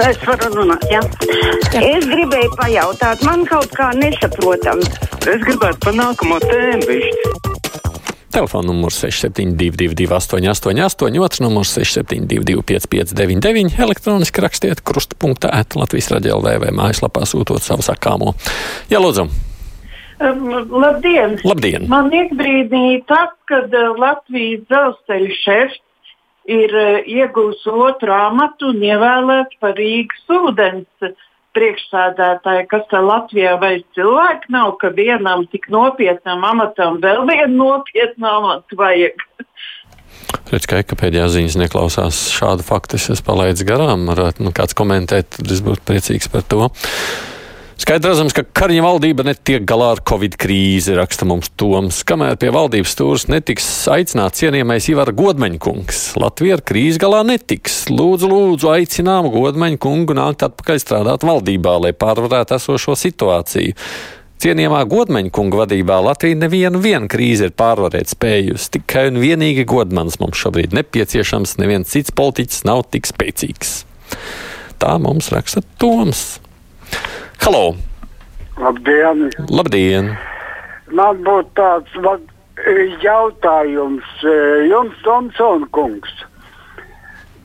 Es varu runāt, jā. jā. Es gribēju pajautāt, man kaut kā nesaprotam. Es gribētu pa nākamo tēmu višķi. Telefona numurs 6722, 888, otrs numurs 672, 559, elektroniski rakstiet krustpunktā, Latvijas raidījā LV mājaslapā sūtot savu sakāmo. Jā, lūdzu! Labdien! Labdien! Man iebrīdīja tas, ka uh, Latvijas dzelzceļa šefs ir uh, iegūs otru amatu un ievēlēts par Rīgas ūdens priekšsādātāju, kas tā Latvijā vairs cilvēku nav, ka vienam tik nopietnam amatam vēl vienu nopietnu amatu vajag. Redz, ka ekapēdijā ziņas neklausās šādu faktu, es palaidu garām. Varētu nu, kāds komentēt, tad es būtu priecīgs par to. Skaidrs, ka Kariņa valdība netiek galā ar covid krīzi, raksta mums Toms. Kamēr pie valdības stūres netiks aicināts cienījamais Ivara Godmaņkungs, Latvija ar krīzi galā netiks. Lūdzu, lūdzu, aicinām Godmaņkungu nākt atpakaļ strādāt valdībā, lai pārvarētu esošo situāciju. Cienījamā godmaņa kunga vadībā Latvija nevienu krīzi ir pārvarēt spējusi. Tikai un vienīgi godmans mums šobrīd nepieciešams, neviens cits politiķis nav tik spēcīgs. Tā mums raksta Toms. Halo! Labdien! Labdien. Man būtu tāds man, jautājums e, jums, Tomson kungs.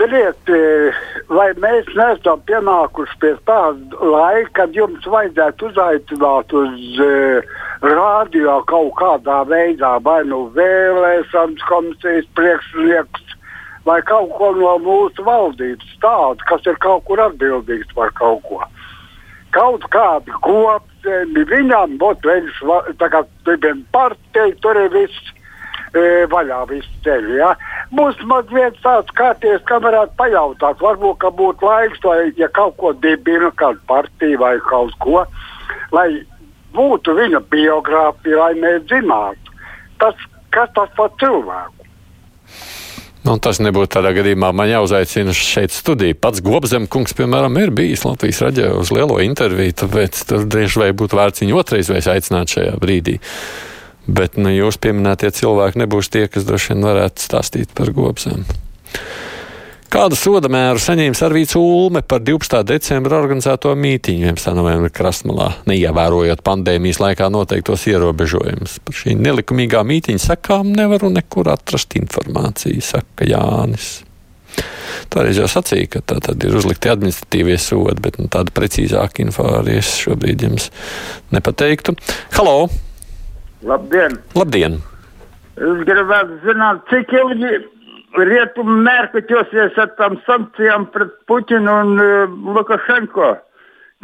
Ziniet, e, vai mēs neesam pienākuši pie tāda laika, kad jums vajadzētu uzaicināt uz uh, rādio kaut kādā veidā, vai nu vēlēšanas komisijas priekšnieks, vai kaut ko no mūsu valdības tādu, kas ir kaut kur atbildīgs par kaut ko kaut kādi kopsēmi, viņam būtu viņš tagad bija partija, tur ir viss e, vaļā, viss ceļš. Ja? Mums mazliet tāds kārties, kā varētu pajautāt, varbūt, ka būtu laiks, lai, ja kaut ko dibina, kādu partiju vai kaut ko, lai būtu viņa biogrāfija, lai mēs zinātu, tas, kas tas par cilvēku. Nu, tas nebūtu tādā gadījumā man jāuzaicina šeit studijā. Pats Gobzemkungs, piemēram, ir bijis Latvijas raidījā uz lielo interviju, tāpēc tur drīz vai būtu vērts viņu otrais vai aicināt šajā brīdī. Bet nu, jūs pieminētie cilvēki nebūs tie, kas droši vien varētu stāstīt par Gobzemu. Kādu soda mēru saņēma Arvīts Ulme par 12. decembra organizēto mītīņu 11. novembra krastmalā, neievērojot pandēmijas laikā noteiktos ierobežojumus. Par šī nelikumīgā mītīņa sekām nevaru nekur atrast informāciju, saka Jānis. Toreiz jau sacīja, ka tā tad ir uzlikti administratīvie sodi, bet nu, tāda precīzāka info arī es šobrīd jums nepateiktu. Halo! Labdien! Labdien! Es gribētu zināt, cik ilgi rietumu mērķiķosies ar tām sankcijām pret Puķinu un uh, Lukašenko.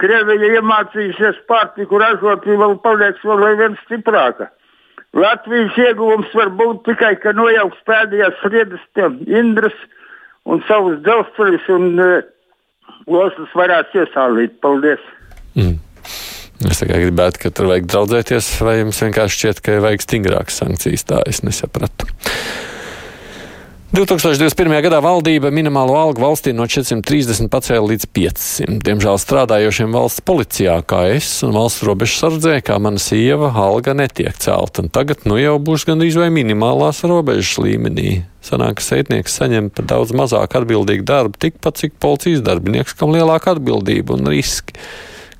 Krievija iemācījusies pārtiku ražot, vēl paliek vēl viens stiprāka. Latvijas ieguvums var būt tikai, ka nojauks pēdējās riedas Indras un savus dzelzceļus un uh, ostas varētu iesālīt. Paldies! Mm. Es tikai gribētu, ka tur vajag draudzēties, vai jums vienkārši šķiet, ka vajag stingrākas sankcijas. Tā es nesapratu. 2021. gadā valdība minimālo algu valstī no 430 pacēla līdz 500. Diemžēl strādājošiem valsts policijā, kā es un valsts robežsardzē, kā mana sieva, alga netiek celta. Un tagad nu jau būs gandrīz vai minimālās robežas līmenī. Sanāk, ka sētnieks saņem par daudz mazāk atbildīgu darbu, tikpat cik policijas darbinieks, kam lielāka atbildība un riski.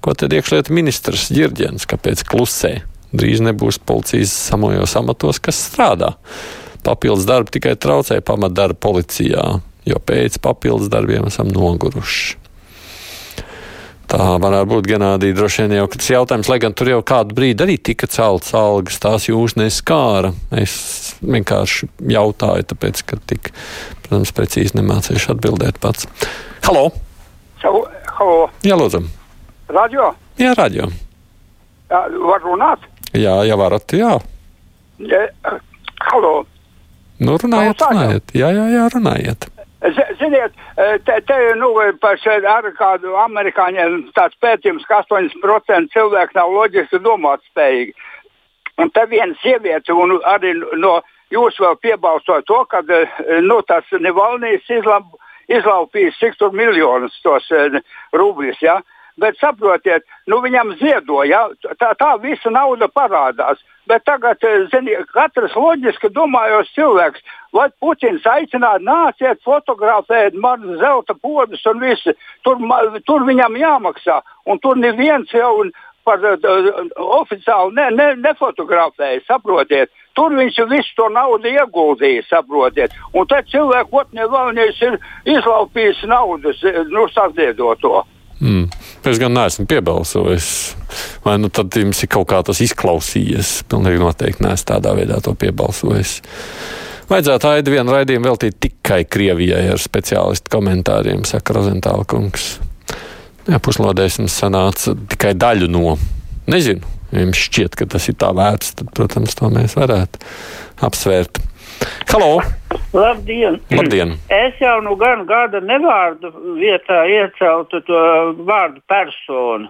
Ko tad iekšlietu ministrs Girģens, kāpēc klusē? Drīz nebūs policijas samojos amatos, kas strādā papildus darbi tikai traucē pamatdarbu policijā, jo pēc papildus darbiem esam noguruši. Tā varētu būt Ganādija droši vien jau tas jautājums, lai gan tur jau kādu brīdi arī tika celtas algas, tās jūs neskāra. Es vienkārši jautāju, tāpēc, ka tik, protams, precīzi nemācīšu atbildēt pats. Halo! Halo! Jā, lūdzu! Radio? Jā, radio. Jā, var runāt? Jā, jā, varat, jā. Ja, halo! Nu, runājiet, runājiet. Jā, jā, jā, runājiet. Ziniet, te, te nu, ar kādu amerikāņiem tāds pētījums, ka 80% cilvēku nav loģiski domāt spējīgi. Un te viena sieviete, un arī no jūs vēl piebalsojat to, ka nu, tas Nevalnijas izlaupījis cik tur miljonus tos rubļus. Ja? Bet saprotiet, nu viņam ziedoja, tā, tā visa nauda parādās. Bet tagad, zini, katrs loģiski domājos cilvēks, vai Putins aicinātu, nāciet, fotografēt man zelta podus un visi. Tur, tur viņam jāmaksā, un tur neviens jau par uh, oficiāli ne, ne, nefotografēja, saprotiet. Tur viņš visu to naudu ieguldīja, saprotiet. Un tad cilvēku otrs galvenais ir izlaupījis naudu, nu, saziedot to. Mm. Es gan neesmu piebalsojis. Vai nu tad jums ir kaut kā tas izklausījies? Pilnīgi noteikti neesmu tādā veidā to piebalsojis. Vajadzētu aidu vienu raidījumu veltīt tikai Krievijai ar speciālistu komentāriem, saka Rozentāla kungs. Jā, puslodēs mums sanāca tikai daļu no. Nezinu, ja jums šķiet, ka tas ir tā vērts, tad, protams, to mēs varētu apsvērt. Halo! Labdien! Labdien! Es jau nu gan gada nevārdu vietā ieceltu to vārdu personu.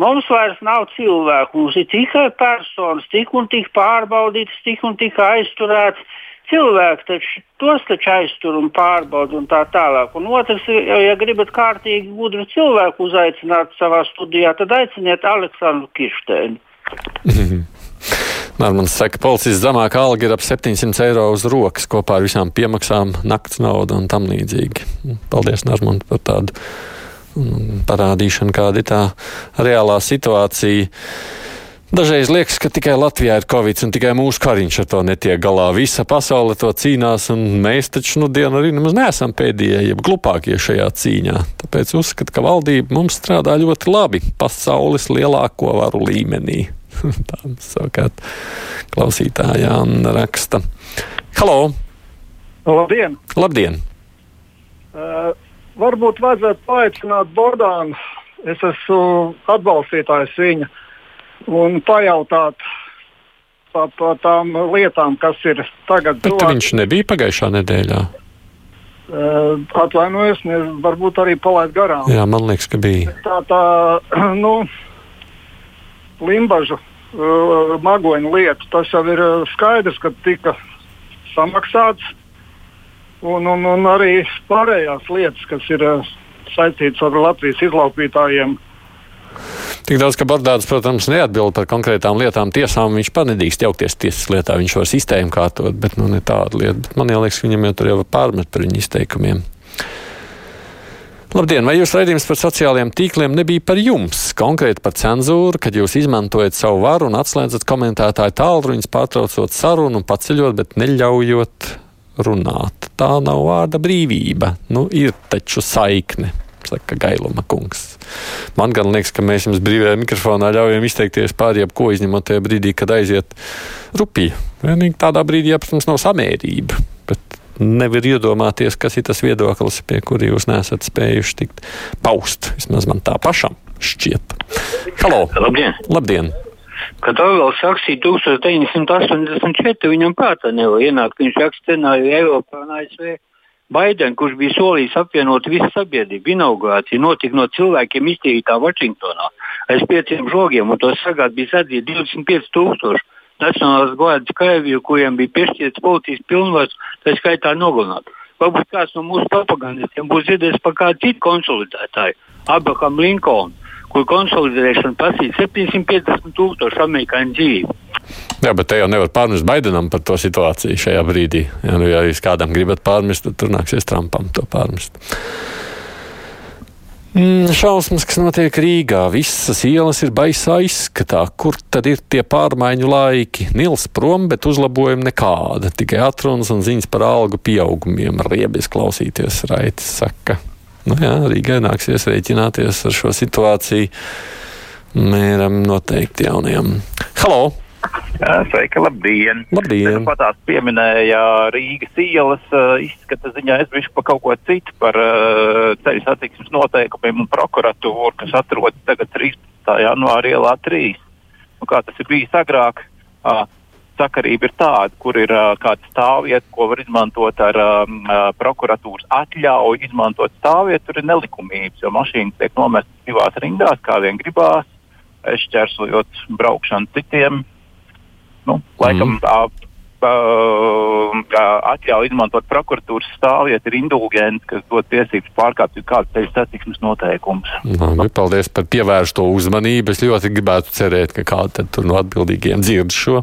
Mums vairs nav cilvēku, mums ir tikai personas, tik un tik pārbaudītas, tik un tik aizturētas. Cilvēki taču tos taču aiztur un pārbauda un tā tālāk. Un otrs, ja gribat kārtīgi gudru cilvēku uzaicināt savā studijā, tad aiciniet Aleksandru Kirsteinu. Nārmans saka, policijas zemākā alga ir ap 700 eiro uz rokas kopā ar visām piemaksām, nakts naudu un tam līdzīgi. Paldies, Nārmans, par tādu parādīšanu, kāda ir tā reālā situācija. Dažreiz liekas, ka tikai Latvijā ir covid un tikai mūsu kariņš ar to netiek galā. Visa pasaule to cīnās, un mēs taču nu dienu arī nemaz neesam pēdējie, jeb glupākie šajā cīņā. Tāpēc uzskatu, ka valdība mums strādā ļoti labi pasaules lielāko varu līmenī. Tā savukārt klausītājā raksta. Halo! Labdien! Labdien. Uh, varbūt vajadzētu paaicināt Bordānu. Es esmu atbalstītājs viņa un pajautāt par, par tām lietām, kas ir tagad. Bet cilvēki... viņš nebija pagājušā nedēļā. Uh, atvainojos, varbūt arī palaid garām. Jā, man liekas, ka bija. Tā tā, nu, limbažu uh, magoņu lieta, tas jau ir skaidrs, ka tika samaksāts. Un, un, un arī pārējās lietas, kas ir uh, saistītas ar Latvijas izlaupītājiem, uh, Tik daudz, ka Bordāds, protams, neatbild par konkrētām lietām tiesām. Viņš pat nedrīkst jaukties tiesas lietā. Viņš var sistēmu kārtot, bet nu, ne tādu lietu. Bet man liekas, ka viņam jau tur jau pārmet par viņu izteikumiem. Labdien, vai jūsu raidījums par sociālajiem tīkliem nebija par jums, konkrēti par cenzūru, kad jūs izmantojat savu varu un atslēdzat komentētāju tālruņus, pārtraucot sarunu, paceļot, bet neļaujot runāt? Tā nav vārda brīvība. Nu, ir taču saikne saka Gailuma kungs. Man gan liekas, ka mēs jums brīvajā mikrofonā ļaujam izteikties pār jebko, izņemot tajā brīdī, kad aiziet rupja. Vienīgi tādā brīdī, ja, protams, nav samērība. Bet nevar iedomāties, kas ir tas viedoklis, pie kura jūs nesat spējuši tikt paust. Vismaz man tā pašam šķiet. Halo! Labdien! Labdien. Kad Orvels rakstīja 1984, viņam prātā nevar ienākt. Viņš raksta scenāriju Eiropā un ASV. Baidens, kurš bija solījis apvienot visu sabiedrību, inaugurācija notika no cilvēkiem iztīrītā Vašingtonā aiz pieciem žogiem, un to sagāt bija sadzīti 25 tūkstoši Nacionālās gvārdas karavīru, kuriem bija piešķirts policijas pilnvars, tā skaitā nogalināt. Varbūt kāds no mūsu propagandistiem būs dzirdējis par kādu citu konsolidētāju, Abraham Lincolnu, kur konsolidēšana prasīja 750 tūkstošu amerikāņu dzīvību. Jā, bet te jau nevar pārmest Baidenam par to situāciju šajā brīdī. Ja, nu, ja jūs kādam gribat pārmest, tad tur nāksies Trumpam to pārmest. Mm, šausmas, kas notiek Rīgā, visas ielas ir baisā izskatā. Kur tad ir tie pārmaiņu laiki? Nils prom, bet uzlabojumi nekāda. Tikai atrunas un ziņas par algu pieaugumiem. Riebies klausīties, Raitis saka. Nu jā, Rīgai nāksies rēķināties ar šo situāciju. Mēram noteikti jaunajam. Halo! Sveika, labdien! Labdien! Pat tās pieminēja Rīgas ielas izskata ziņā. Es biju par kaut ko citu, par ceļu satiksmes noteikumiem un prokuratūru, kas atrodas tagad 13. janvāra ielā 3. Un kā tas ir bijis agrāk, sakarība ir tāda, kur ir kāda stāvvieta, ko var izmantot ar prokuratūras atļauju izmantot stāvvietu. Tur ir nelikumības, jo mašīnas tiek nomestas divās rindās, kā vien gribās, šķērsojot braukšanu citiem Nu, laikam, mm. tā, atļauja izmantot prokuratūras stāvvietu, ir indulgents, kas dod tiesības pārkāpt kādu ceļu satiksmes noteikumus. Labi, paldies par pievērsto uzmanību. Es ļoti gribētu cerēt, ka kāds no atbildīgiem dzird šo.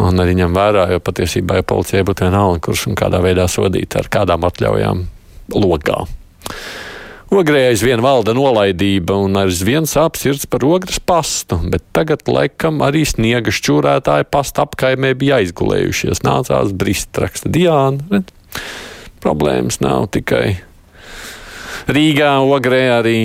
Un arī ņem vērā, jo patiesībā jau policijai būtu vienalga, kurš un kādā veidā sodīt ar kādām atļaujām logā. Ogrē aizvien valda nolaidība un aizvien sāp sirds par ogres pastu, bet tagad laikam arī sniega šķūrētāji pasta apkaimē bija aizgulējušies. Nācās brist, raksta Diāna. Bet problēmas nav tikai Rīgā, Ogrē arī.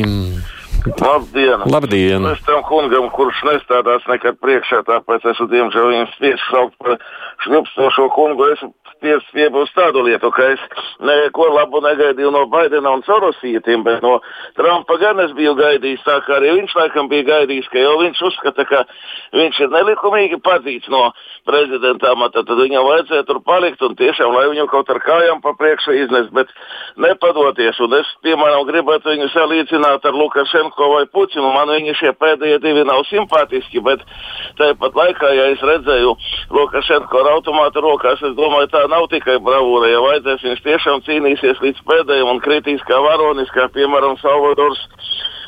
Labdien! Labdien. Es tam kungam, kurš nestādās nekad priekšā, tāpēc esmu diemžēl viņam spiests saukt par šļupstošo kungu. Esmu spiests piebūst tādu lietu, ka es neko labu negaidīju no Baidena un Sorosītiem, bet no Trumpa gan es biju gaidījis, tā kā arī viņš laikam bija gaidījis, ka jau viņš uzskata, ka viņš ir nelikumīgi padzīts no prezidenta amata, tad viņam vajadzēja tur palikt un tiešām, lai viņu kaut ar kājām pa priekšu iznest, bet nepadoties. Un es, piemēram, gribētu viņu salīdzināt ar Lukašenko vai Putinu. Man viņi šie pēdējie divi nav simpātiski, bet tāpat laikā, ja es redzēju Lukašenko ar automātu rokās, es domāju, tā nav tikai bravūra. Ja vajadzēs, viņš tiešām cīnīsies līdz pēdējiem un kritīs kā varonis, kā piemēram Salvadors.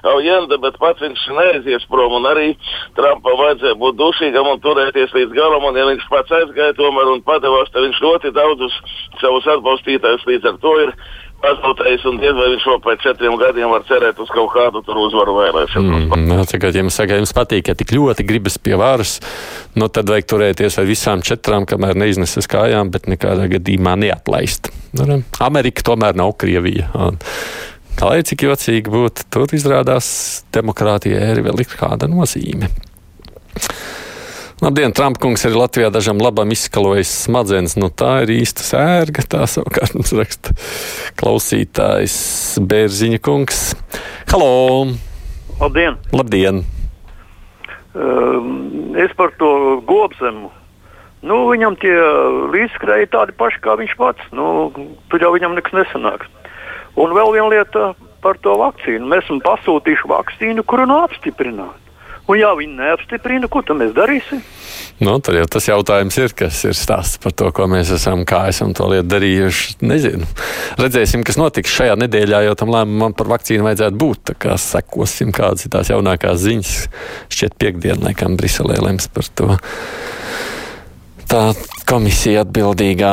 Aujenda, bet pats viņš neaizies prom. Un arī Trumpam vajadzēja būt dušīgam un turēties līdz galam. Un, ja viņš pats aizgāja tomēr un padevās, tad viņš ļoti daudzus savus atbalstītājus līdz ar to ir pazaudējis. Un diez vai viņš vēl pēc četriem gadiem var cerēt uz kaut kādu uzvaru vēlēšanās. Mm, Tagad, ja jums, saka, jums patīk, ja tik ļoti gribas pie varas, nu, tad vajag turēties ar visām četrām, kamēr neizneses kājām, bet nekādā gadījumā neatlaist. Nu, Amerika tomēr nav Krievija. Un, Lai cik jocīgi būtu, tur izrādās demokrātijai arī vēl ir kāda nozīme. Labdien, Trumpkungs arī Latvijā dažam labam izskalojis smadzenes. Nu, tā ir īsta sērga. Tā savukārt mums raksta klausītājs Bērziņa kungs. Halo! Labdien! Labdien! Um, es par to gobzemu. Nu, viņam tie līdzskrēji tādi paši kā viņš pats. Nu, tur jau viņam nekas nesanāks. Un vēl viena lieta par to vakcīnu. Mēs esam pasūtījuši vakcīnu, kuru nav apstiprināta. Un, ja viņi neapstiprina, ko tad mēs darīsim? Nu, tad jau tas jautājums ir, kas ir stāsts par to, ko mēs esam, kā esam to lietu darījuši. Nezinu. Redzēsim, kas notiks šajā nedēļā, jo tam lēmumam par vakcīnu vajadzētu būt. Tā kā sekosim, kādas ir tās jaunākās ziņas. Šķiet, piekdien, laikam, Briselē lems par to. Tā komisija atbildīgā.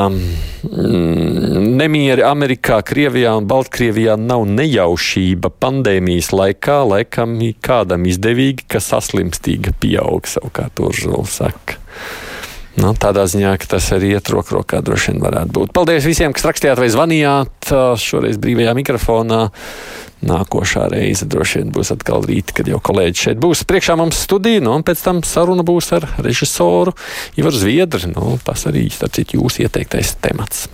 Nemieri Amerikā, Krievijā un Baltkrievijā nav nejaušība pandēmijas laikā. Laikam kādam izdevīgi, ka saslimstīga pieaug, savukārt Urzula saka. Nu, tādā ziņā, ka tas arī iet roku rokā droši vien varētu būt. Paldies visiem, kas rakstījāt vai zvanījāt šoreiz brīvajā mikrofonā. Nākošā reize droši vien būs atkal rīt, kad jau kolēģi šeit būs. Priekšā mums studija, nu, un pēc tam saruna būs ar režisoru Ivaru Zviedru. Nu, tas arī, starp citu, jūsu ieteiktais temats.